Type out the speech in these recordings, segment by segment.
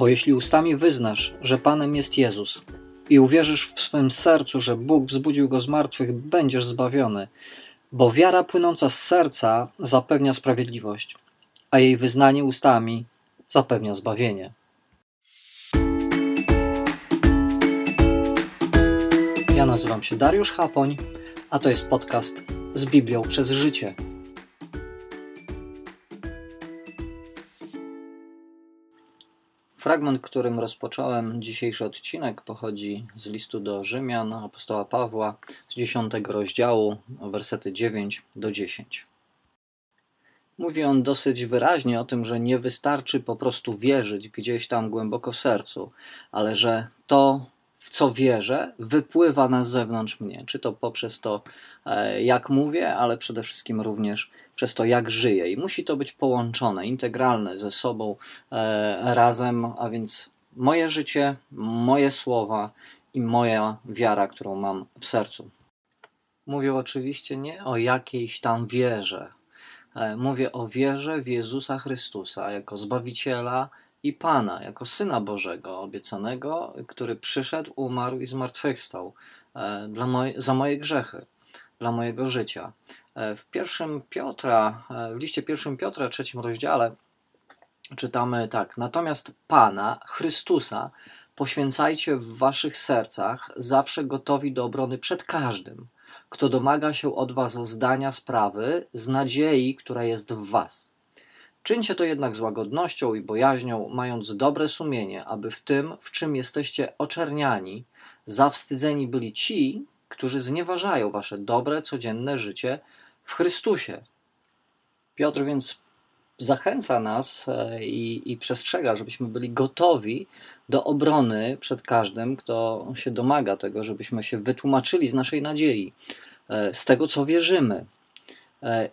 Bo jeśli ustami wyznasz, że Panem jest Jezus i uwierzysz w swym sercu, że Bóg wzbudził go z martwych, będziesz zbawiony. Bo wiara płynąca z serca zapewnia sprawiedliwość, a jej wyznanie ustami zapewnia zbawienie. Ja nazywam się Dariusz Chapoń, a to jest podcast z Biblią przez życie. Fragment, którym rozpocząłem dzisiejszy odcinek, pochodzi z listu do Rzymian apostoła Pawła z 10 rozdziału, wersety 9 do 10. Mówi on dosyć wyraźnie o tym, że nie wystarczy po prostu wierzyć gdzieś tam głęboko w sercu, ale że to, w co wierzę, wypływa na zewnątrz mnie. Czy to poprzez to, e, jak mówię, ale przede wszystkim również przez to, jak żyję. I musi to być połączone, integralne ze sobą e, razem, a więc moje życie, moje słowa i moja wiara, którą mam w sercu. Mówię oczywiście nie o jakiejś tam wierze. E, mówię o wierze w Jezusa Chrystusa jako Zbawiciela, i Pana, jako Syna Bożego obiecanego, który przyszedł, umarł i zmartwychwstał e, dla moj, za moje grzechy, dla mojego życia. E, w pierwszym Piotra, e, w liście pierwszym Piotra, trzecim rozdziale czytamy tak: Natomiast Pana, Chrystusa, poświęcajcie w waszych sercach, zawsze gotowi do obrony przed każdym, kto domaga się od was zdania sprawy z nadziei, która jest w was Czyńcie to jednak z łagodnością i bojaźnią, mając dobre sumienie, aby w tym, w czym jesteście oczerniani, zawstydzeni byli ci, którzy znieważają wasze dobre, codzienne życie w Chrystusie. Piotr więc zachęca nas e, i, i, przestrzega, żebyśmy byli gotowi do obrony przed każdym, kto się domaga tego, żebyśmy się wytłumaczyli z naszej nadziei, e, z tego, co wierzymy,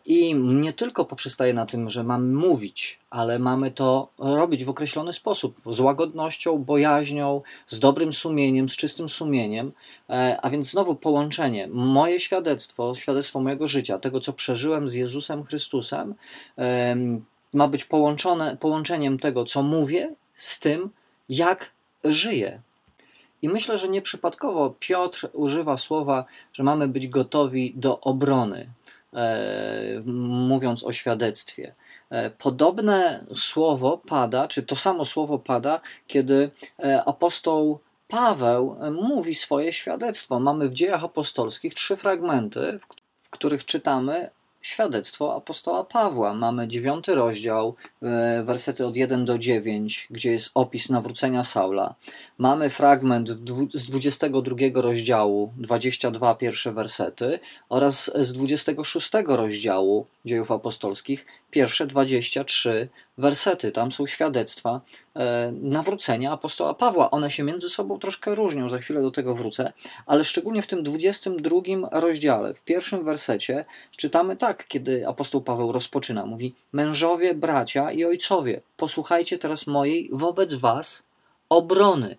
I nie tylko poprzestaje na tym, że mamy mówić, ale mamy to robić w określony sposób, z łagodnością, bojaźnią, z dobrym sumieniem, z czystym sumieniem. E, a więc znowu połączenie. Moje świadectwo, świadectwo mojego życia, tego co przeżyłem z Jezusem Chrystusem, ma być połączone połączeniem tego, co mówię, z tym, jak żyję. I myślę, że nieprzypadkowo Piotr używa słowa, że mamy być gotowi do obrony. E, mówiąc o świadectwie. E, podobne słowo pada, czy to samo słowo pada, kiedy e, apostoł Paweł mówi swoje świadectwo. Mamy w dziejach apostolskich trzy fragmenty, w których czytamy świadectwo apostoła Pawła. Mamy dziewiąty rozdział, e, wersety od 1 do 9, gdzie jest opis nawrócenia Saula. Mamy fragment z 22 rozdziału, 22 pierwsze wersety oraz z 26 rozdziału dziejów apostolskich, pierwsze 23 wersety. Tam są świadectwa e, nawrócenia apostoła Pawła. One się między sobą troszkę różnią, za chwilę do tego wrócę, ale szczególnie w tym 22 rozdziale, w pierwszym wersecie czytamy tak, kiedy apostoł Paweł rozpoczyna. Mówi, mężowie, bracia i ojcowie, posłuchajcie teraz mojej wobec was obrony.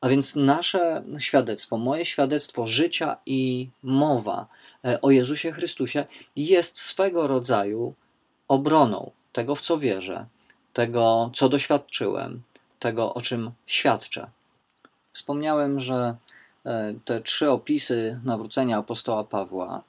A więc nasze świadectwo, moje świadectwo życia i mowa e, o Jezusie Chrystusie jest swego rodzaju obroną tego, w co wierzę, tego, co doświadczyłem, tego, o czym świadczę. Wspomniałem, że e, te trzy opisy nawrócenia apostoła Pawła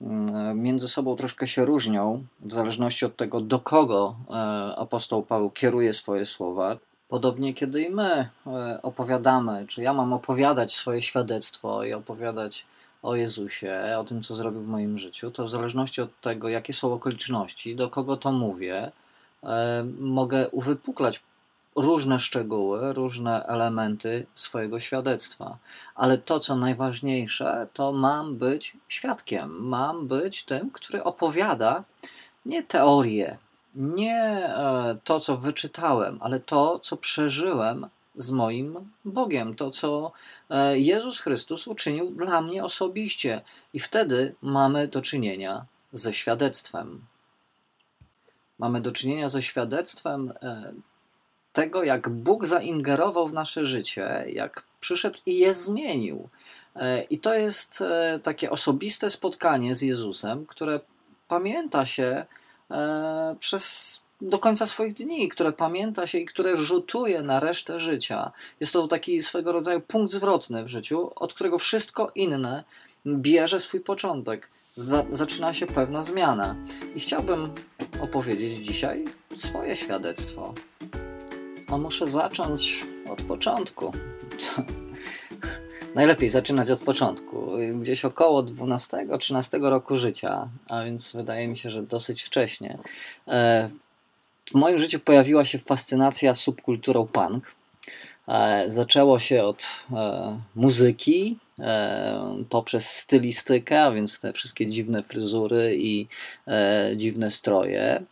mm, między sobą troszkę się różnią, w zależności od tego, do kogo e, apostoł Paweł kieruje swoje słowa. Podobnie, kiedy i my e, opowiadamy, czy ja mam opowiadać swoje świadectwo i opowiadać o Jezusie, o tym, co zrobił w moim życiu, to w zależności od tego, jakie są okoliczności, do kogo to mówię, e, mogę uwypuklać różne szczegóły, różne elementy swojego świadectwa. Ale to, co najważniejsze, to mam być świadkiem, mam być tym, który opowiada nie teorię, nie e, to, co wyczytałem, ale to, co przeżyłem z moim Bogiem, to co e, Jezus Chrystus uczynił dla mnie osobiście. I wtedy mamy do czynienia ze świadectwem. Mamy do czynienia ze świadectwem e, tego, jak Bóg zaingerował w nasze życie, jak przyszedł i je zmienił. E, I to jest takie osobiste spotkanie z Jezusem, które pamięta się przez do końca swoich dni, które pamięta się i które rzutuje na resztę życia. Jest to taki swego rodzaju punkt zwrotny w życiu, od którego wszystko inne bierze swój początek. Za, zaczyna się pewna zmiana. I chciałbym opowiedzieć dzisiaj swoje świadectwo. A muszę zacząć od początku. Najlepiej zaczynać od początku, gdzieś około 12-13 roku życia, a więc wydaje mi się, że dosyć wcześnie. E, w moim życiu pojawiła się fascynacja subkulturą punk. E, zaczęło się od e, muzyki, poprzez stylistykę, a więc te wszystkie dziwne fryzury i dziwne stroje.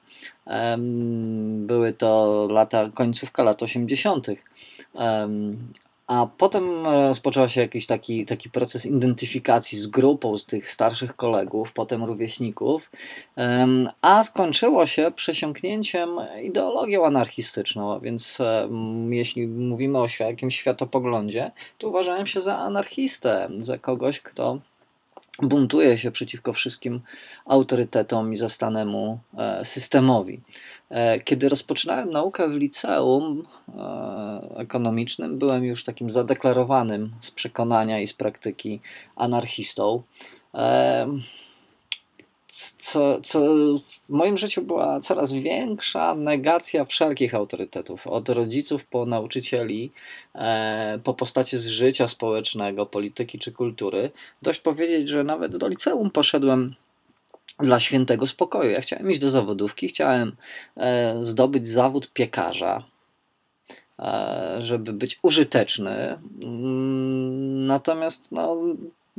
Były to lata, końcówka lat 80. A potem rozpoczął się jakiś taki, taki proces identyfikacji z grupą z tych starszych kolegów, potem rówieśników, a skończyło się przesiąknięciem ideologią anarchistyczną. Więc jeśli mówimy o jakimś światopoglądzie, to uważałem się za anarchistę, za kogoś, kto buntuje się przeciwko wszystkim autorytetom i zastanemu e, systemowi. E, kiedy rozpoczynałem naukę w liceum e, ekonomicznym, byłem już takim zadeklarowanym z przekonania i z praktyki anarchistą co, co w moim życiu była coraz większa negacja wszelkich autorytetów, od rodziców po nauczycieli, e, po postacie z życia społecznego, polityki czy kultury. Dość powiedzieć, że nawet do liceum poszedłem dla świętego spokoju. Ja chciałem iść do zawodówki, chciałem e, zdobyć zawód piekarza, e, żeby być użyteczny. Mm, natomiast no,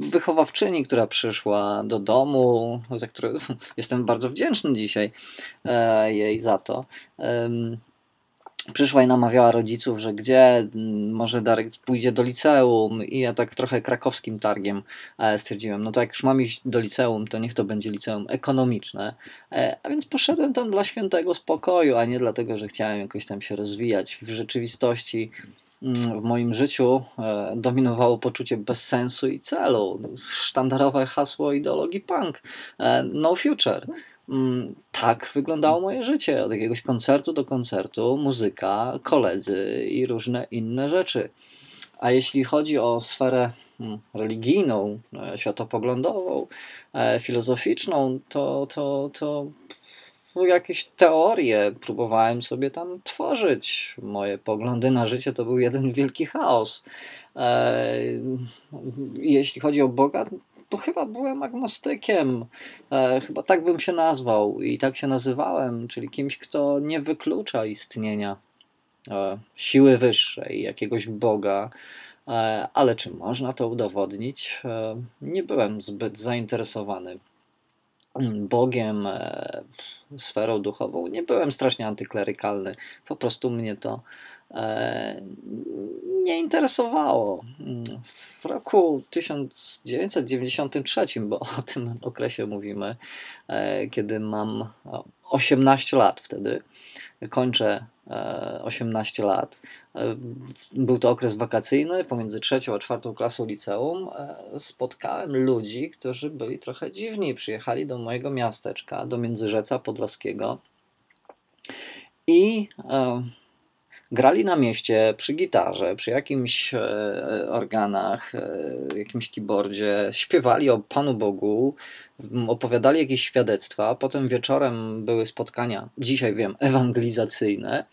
wychowawczyni, która przyszła do domu, za którą jestem bardzo wdzięczny dzisiaj e, jej za to. Przyszła i namawiała rodziców, że gdzie może Darek pójdzie do liceum i ja tak trochę krakowskim targiem e, stwierdziłem, no to jak już mam iść do liceum, to niech to będzie liceum ekonomiczne. E, a więc poszedłem tam dla świętego spokoju, a nie dlatego, że chciałem jakoś tam się rozwijać. W rzeczywistości w moim życiu e, dominowało poczucie bezsensu i celu. Sztandarowe hasło ideologii punk, e, no future. Mm, tak wyglądało moje życie. Od jakiegoś koncertu do koncertu, muzyka, koledzy i różne inne rzeczy. A jeśli chodzi o sferę mm, religijną, e, światopoglądową, filozoficzną, to, to, to jakieś teorie próbowałem sobie tam tworzyć. Moje poglądy na życie to był jeden wielki chaos. E, jeśli chodzi o Boga, to chyba byłem agnostykiem. E, chyba tak bym się nazwał i tak się nazywałem, czyli kimś, kto nie wyklucza istnienia e, siły wyższej, jakiegoś Boga. Ale czy można to udowodnić? Nie byłem zbyt zainteresowany Bogiem, e, sferą duchową. Nie byłem strasznie antyklerykalny, po prostu mnie to e, nie interesowało. W roku 1993, bo o tym okresie mówimy, e, kiedy mam 18 lat wtedy, kończę 18 lat. Był to okres wakacyjny pomiędzy trzecią a czwartą klasą liceum. Spotkałem ludzi, którzy byli trochę dziwni. Przyjechali do mojego miasteczka, do Międzyrzeca Podlaskiego i grali na mieście przy gitarze, przy jakimś e, organach, e, jakimś keyboardzie, śpiewali o Panu Bogu, opowiadali jakieś świadectwa, potem wieczorem były spotkania, dzisiaj wiem, ewangelizacyjne.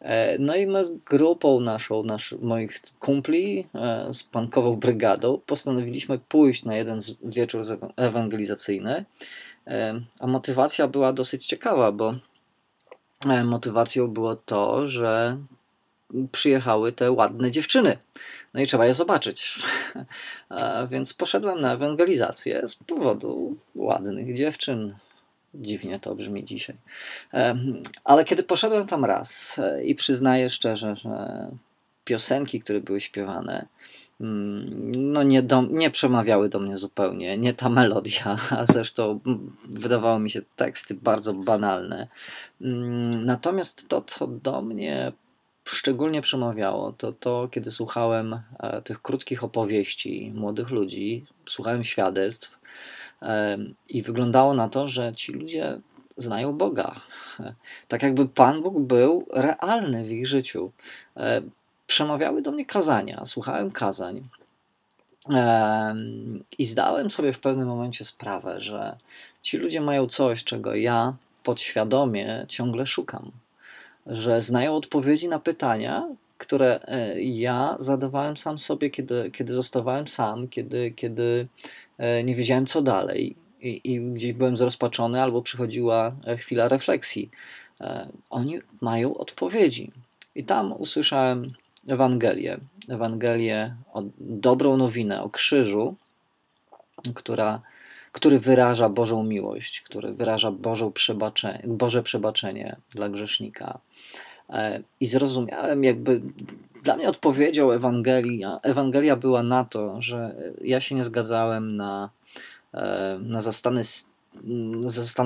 E, no i my z grupą naszą, nasz, moich kumpli, z pankową brygadą, postanowiliśmy pójść na jeden wieczór ewangelizacyjny. A motywacja była dosyć ciekawa, bo motywacją było to, że przyjechały te ładne dziewczyny. No i trzeba je zobaczyć. Więc poszedłem na ewangelizację z powodu ładnych dziewczyn. Dziwnie to brzmi dzisiaj. Ale kiedy poszedłem tam raz e, i przyznaję szczerze, że piosenki, które były śpiewane, mm, no nie, do, nie przemawiały do mnie zupełnie, nie ta melodia, a zresztą wydawały mi się teksty bardzo banalne. Mm, natomiast to, co do mnie szczególnie przemawiało, to to, kiedy słuchałem e, tych krótkich opowieści młodych ludzi, słuchałem świadectw i wyglądało na to, że ci ludzie znają Boga. Tak jakby Pan Bóg był realny w ich życiu. E, przemawiały do mnie kazania, słuchałem kazań. I zdałem sobie w pewnym momencie sprawę, że ci ludzie mają coś, czego ja podświadomie ciągle szukam. Że znają odpowiedzi na pytania, które e, ja zadawałem sam sobie, kiedy, kiedy zostawałem sam, kiedy, kiedy e, nie wiedziałem co dalej i, i gdzieś byłem zrozpaczony albo przychodziła e, chwila refleksji. Oni mają odpowiedzi. I tam usłyszałem Ewangelię. Ewangelię o dobrą nowinę o krzyżu, która, który wyraża Bożą miłość, który wyraża Bożą przebaczenie, Boże przebaczenie dla grzesznika. E, I zrozumiałem, jakby dla mnie odpowiedzią Ewangelia, Ewangelia była na to, że ja się nie zgadzałem na, e, na zastany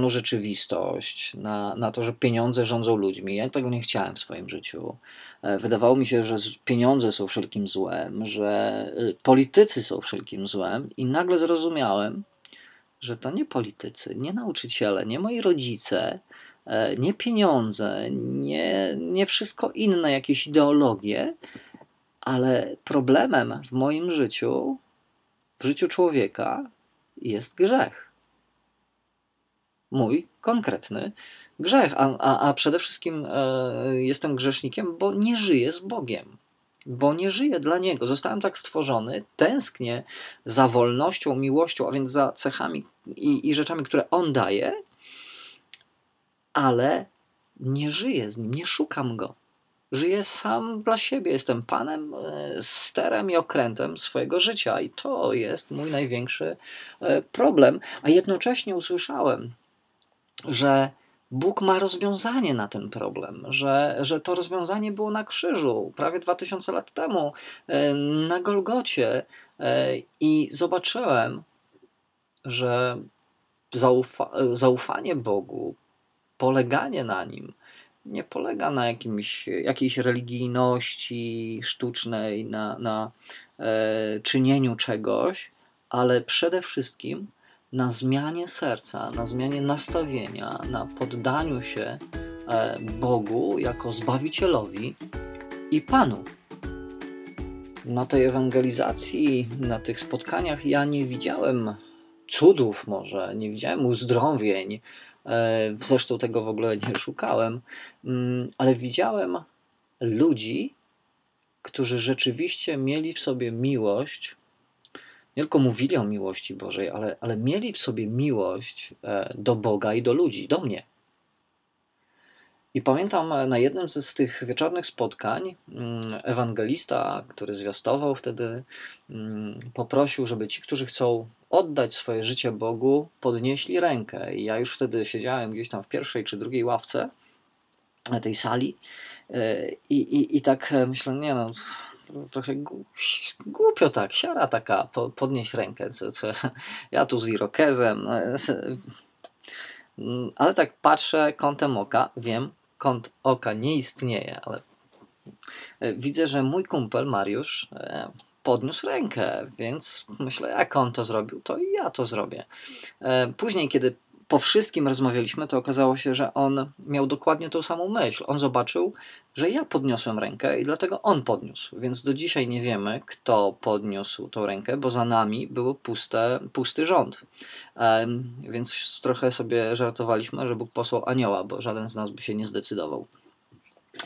rzeczywistość, na, na to, że pieniądze rządzą ludźmi. Ja tego nie chciałem w swoim życiu. E, wydawało mi się, że pieniądze są wszelkim złem, że politycy są wszelkim złem, i nagle zrozumiałem, że to nie politycy, nie nauczyciele, nie moi rodzice, E, nie pieniądze, nie, nie wszystko inne, jakieś ideologie, ale problemem w moim życiu, w życiu człowieka jest grzech. Mój konkretny grzech, a, a, a przede wszystkim e, jestem grzesznikiem, bo nie żyję z Bogiem bo nie żyję dla Niego. Zostałem tak stworzony, tęsknię za wolnością, miłością, a więc za cechami i, i rzeczami, które On daje, ale nie żyję z nim, nie szukam go. Żyję sam dla siebie, jestem panem, e, sterem i okrętem swojego życia, i to jest mój największy e, problem. A jednocześnie usłyszałem, że Bóg ma rozwiązanie na ten problem, że, że to rozwiązanie było na krzyżu prawie 2000 lat temu, e, na Golgocie, i zobaczyłem, że zaufa zaufanie Bogu, poleganie na nim nie polega na jakimś, jakiejś religijności sztucznej, na, na e, czynieniu czegoś, ale przede wszystkim na zmianie serca, na zmianie nastawienia, na poddaniu się e, Bogu jako Zbawicielowi i Panu. Na tej ewangelizacji, na tych spotkaniach ja nie widziałem cudów może, nie widziałem uzdrowień, E, zresztą tego w ogóle nie szukałem, mm, ale widziałem ludzi, którzy rzeczywiście mieli w sobie miłość, nie tylko mówili o miłości Bożej, ale, ale mieli w sobie miłość e, do Boga i do ludzi, do mnie. I pamiętam e, na jednym z, tych wieczornych spotkań mm, ewangelista, który zwiastował wtedy, mm, poprosił, żeby ci, którzy chcą oddać swoje życie Bogu, podnieśli rękę. I ja już wtedy siedziałem gdzieś tam w pierwszej czy drugiej ławce tej sali e, i, i, i tak myślę, nie no, trochę głupio tak, siara taka, podnieść rękę, co, co ja tu z irokezem, e, ale tak patrzę kątem oka, wiem, kąt oka nie istnieje, ale e, widzę, że mój kumpel Mariusz podniósł rękę, więc myślę, jak on to zrobił, to i ja to zrobię. E, później, kiedy po wszystkim rozmawialiśmy, to okazało się, że on miał dokładnie tą samą myśl. On zobaczył, że ja podniosłem rękę i dlatego on podniósł. Więc do dzisiaj nie wiemy, kto podniósł tą rękę, bo za nami był puste, pusty rząd. Więc trochę sobie żartowaliśmy, że Bóg posłał anioła, bo żaden z nas by się nie zdecydował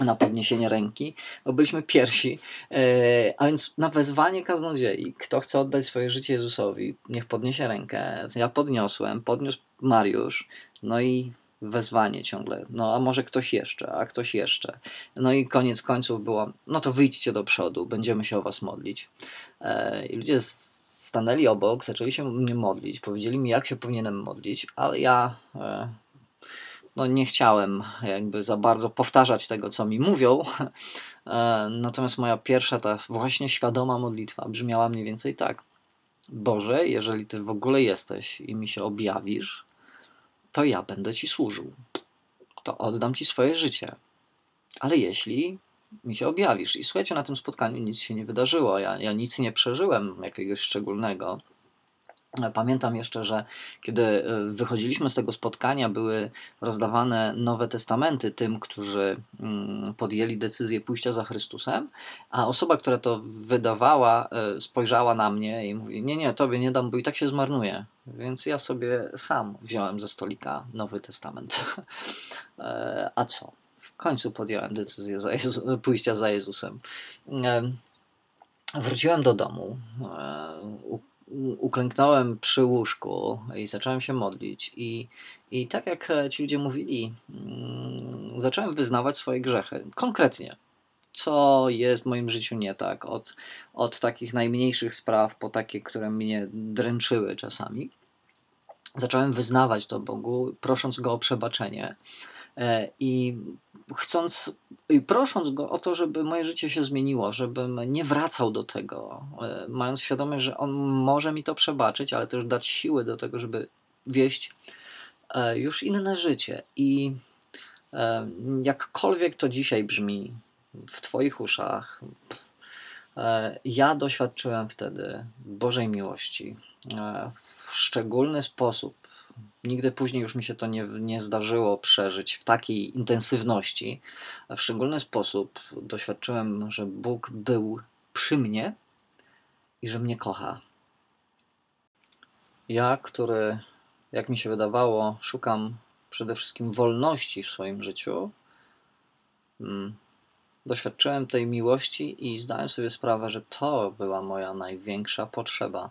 na podniesienie ręki, bo byliśmy pierwsi. E, a więc na wezwanie kaznodziei, kto chce oddać swoje życie Jezusowi, niech podniesie rękę. Ja podniosłem, podniósł Mariusz, no i wezwanie ciągle. No a może ktoś jeszcze, a ktoś jeszcze. No i koniec końców było, no to wyjdźcie do przodu, będziemy się o was modlić. E, I ludzie stanęli obok, zaczęli się mnie modlić, powiedzieli mi, jak się powinienem modlić, ale ja e, no nie chciałem jakby za bardzo powtarzać tego, co mi mówią. E, natomiast moja pierwsza, ta właśnie świadoma modlitwa brzmiała mniej więcej tak. Boże, jeżeli Ty w ogóle jesteś i mi się objawisz, to ja będę Ci służył. To oddam Ci swoje życie. Ale jeśli mi się objawisz. I słuchajcie, na tym spotkaniu nic się nie wydarzyło. Ja, ja nic nie przeżyłem jakiegoś szczególnego. Pamiętam jeszcze, że kiedy e, wychodziliśmy z tego spotkania, były rozdawane nowe testamenty tym, którzy mm, podjęli decyzję pójścia za Chrystusem, a osoba, która to wydawała, e, spojrzała na mnie i mówi: Nie, nie, tobie nie dam, bo i tak się zmarnuje. Więc ja sobie sam wziąłem ze stolika Nowy Testament. E, a co? W końcu podjąłem decyzję za pójścia za Jezusem. Wróciłem do domu, uklęknąłem przy łóżku i zacząłem się modlić. I, i tak jak ci ludzie mówili, mm, zacząłem wyznawać swoje grzechy. Konkretnie, co jest w moim życiu nie tak, od, od takich najmniejszych spraw po takie, które mnie dręczyły czasami. Zacząłem wyznawać to Bogu, prosząc Go o przebaczenie. E, I chcąc i prosząc go o to, żeby moje życie się zmieniło, żebym nie wracał do tego, e, mając świadomość, że on może mi to przebaczyć, ale też dać siły do tego, żeby wieść e, już inne życie. I jakkolwiek to dzisiaj brzmi w Twoich uszach, ja doświadczyłem wtedy Bożej miłości w szczególny sposób Nigdy później już mi się to nie, nie zdarzyło przeżyć w takiej intensywności. W szczególny sposób doświadczyłem, że Bóg był przy mnie i że mnie kocha. Ja, który, jak mi się wydawało, szukam przede wszystkim wolności w swoim życiu, mm, doświadczyłem tej miłości i zdałem sobie sprawę, że to była moja największa potrzeba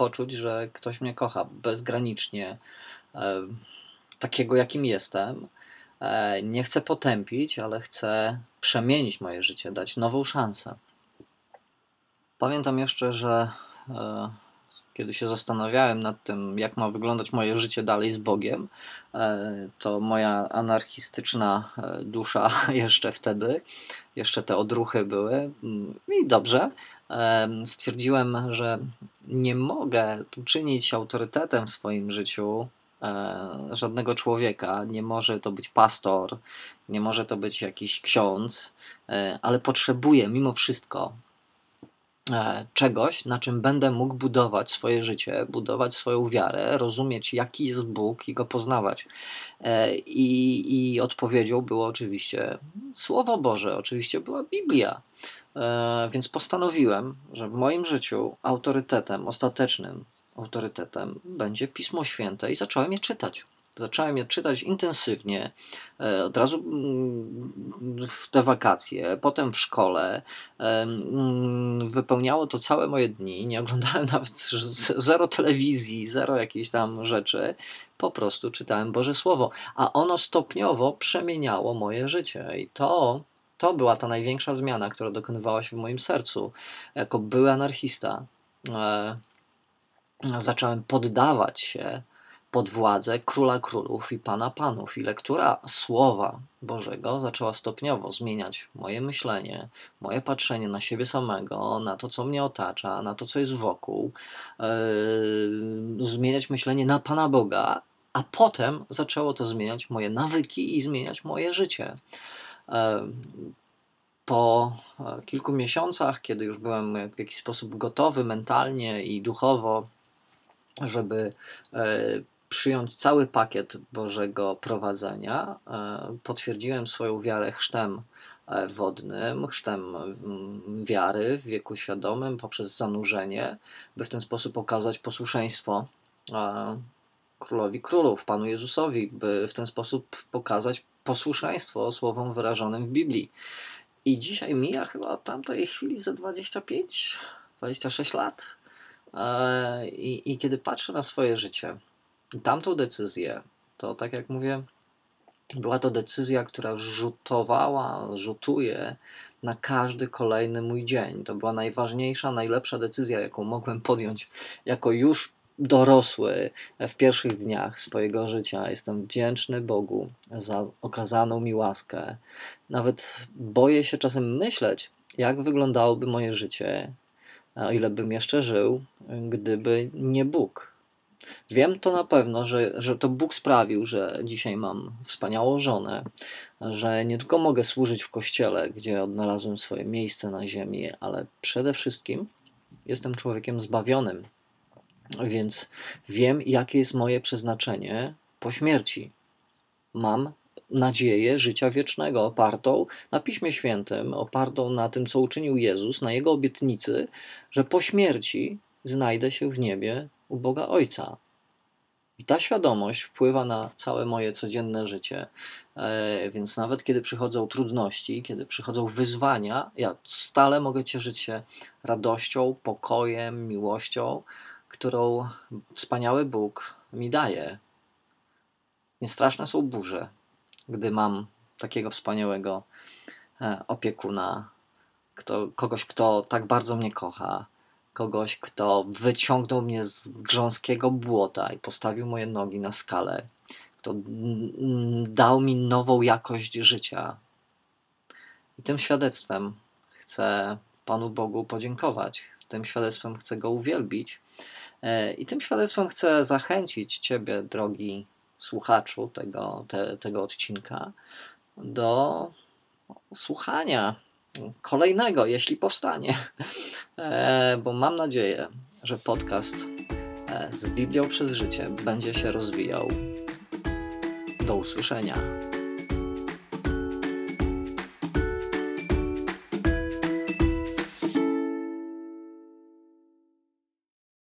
poczuć, że ktoś mnie kocha bezgranicznie, e, takiego jakim jestem. E, nie chcę potępić, ale chcę przemienić moje życie, dać nową szansę. Pamiętam jeszcze, że e, kiedy się zastanawiałem nad tym, jak ma wyglądać moje życie dalej z Bogiem, to moja anarchistyczna dusza jeszcze wtedy, jeszcze te odruchy były mm, i dobrze, stwierdziłem, że nie mogę czynić autorytetem w swoim życiu e, żadnego człowieka. Nie może to być pastor, nie może to być jakiś ksiądz, e, ale potrzebuję mimo wszystko e, czegoś, na czym będę mógł budować swoje życie, budować swoją wiarę, rozumieć, jaki jest Bóg i go poznawać. I, i odpowiedzią było oczywiście Słowo Boże, oczywiście była Biblia. E, więc postanowiłem, że w moim życiu autorytetem, ostatecznym autorytetem będzie Pismo Święte i zacząłem je czytać. Zacząłem je czytać intensywnie, e, od razu mm, w te wakacje, potem w szkole. E, mm, wypełniało to całe moje dni. Nie oglądałem nawet zero telewizji, zero jakichś tam rzeczy. Po prostu czytałem Boże Słowo, a ono stopniowo przemieniało moje życie. I to to była ta największa zmiana, która dokonywała się w moim sercu. Jako były anarchista, e, zacząłem poddawać się pod władzę króla królów i pana panów. I lektura słowa Bożego zaczęła stopniowo zmieniać moje myślenie, moje patrzenie na siebie samego, na to, co mnie otacza, na to, co jest wokół, yy, zmieniać myślenie na Pana Boga, a potem zaczęło to zmieniać moje nawyki i zmieniać moje życie. Po e, kilku miesiącach, kiedy już byłem w jakiś sposób gotowy mentalnie i duchowo, żeby e, przyjąć cały pakiet Bożego prowadzenia, e, potwierdziłem swoją wiarę chrztem wodnym, chrztem wiary w wieku świadomym poprzez zanurzenie, by w ten sposób okazać posłuszeństwo królowi królów, Panu Jezusowi, by w ten sposób pokazać posłuszeństwo słowom wyrażonym w Biblii. I dzisiaj mija chyba od tamtej chwili za 25, 26 lat. E, I, I kiedy patrzę na swoje życie, tamtą decyzję, to tak jak mówię, była to decyzja, która rzutowała, rzutuje na każdy kolejny mój dzień. To była najważniejsza, najlepsza decyzja, jaką mogłem podjąć jako już dorosły w pierwszych dniach swojego życia. Jestem wdzięczny Bogu za okazaną mi łaskę. Nawet boję się czasem myśleć, jak wyglądałoby moje życie, o ile bym jeszcze żył, gdyby nie Bóg. Wiem to na pewno, że, że to Bóg sprawił, że dzisiaj mam wspaniałą żonę, że nie tylko mogę służyć w kościele, gdzie odnalazłem swoje miejsce na ziemi, ale przede wszystkim jestem człowiekiem zbawionym Więc wiem, jakie jest moje przeznaczenie po śmierci. Mam nadzieję życia wiecznego, opartą na Piśmie Świętym, opartą na tym, co uczynił Jezus, na Jego obietnicy, że po śmierci znajdę się w niebie u Boga Ojca. I ta świadomość wpływa na całe moje codzienne życie. E, więc nawet kiedy przychodzą trudności, kiedy przychodzą wyzwania, ja stale mogę cieszyć się radością, pokojem, miłością, którą wspaniały Bóg mi daje. Niestraszne są burze, gdy mam takiego wspaniałego e, opiekuna, kto, kogoś, kto tak bardzo mnie kocha, kogoś, kto wyciągnął mnie z grząskiego błota i postawił moje nogi na skalę, kto dał mi nową jakość życia. I tym świadectwem chcę Panu Bogu podziękować. Tym świadectwem chcę Go uwielbić. E, I tym świadectwem chcę zachęcić Ciebie, drogi słuchaczu tego, te, tego odcinka, do słuchania kolejnego, jeśli powstanie. E, bo mam nadzieję, że podcast e, z Biblią przez życie będzie się rozwijał. Do usłyszenia.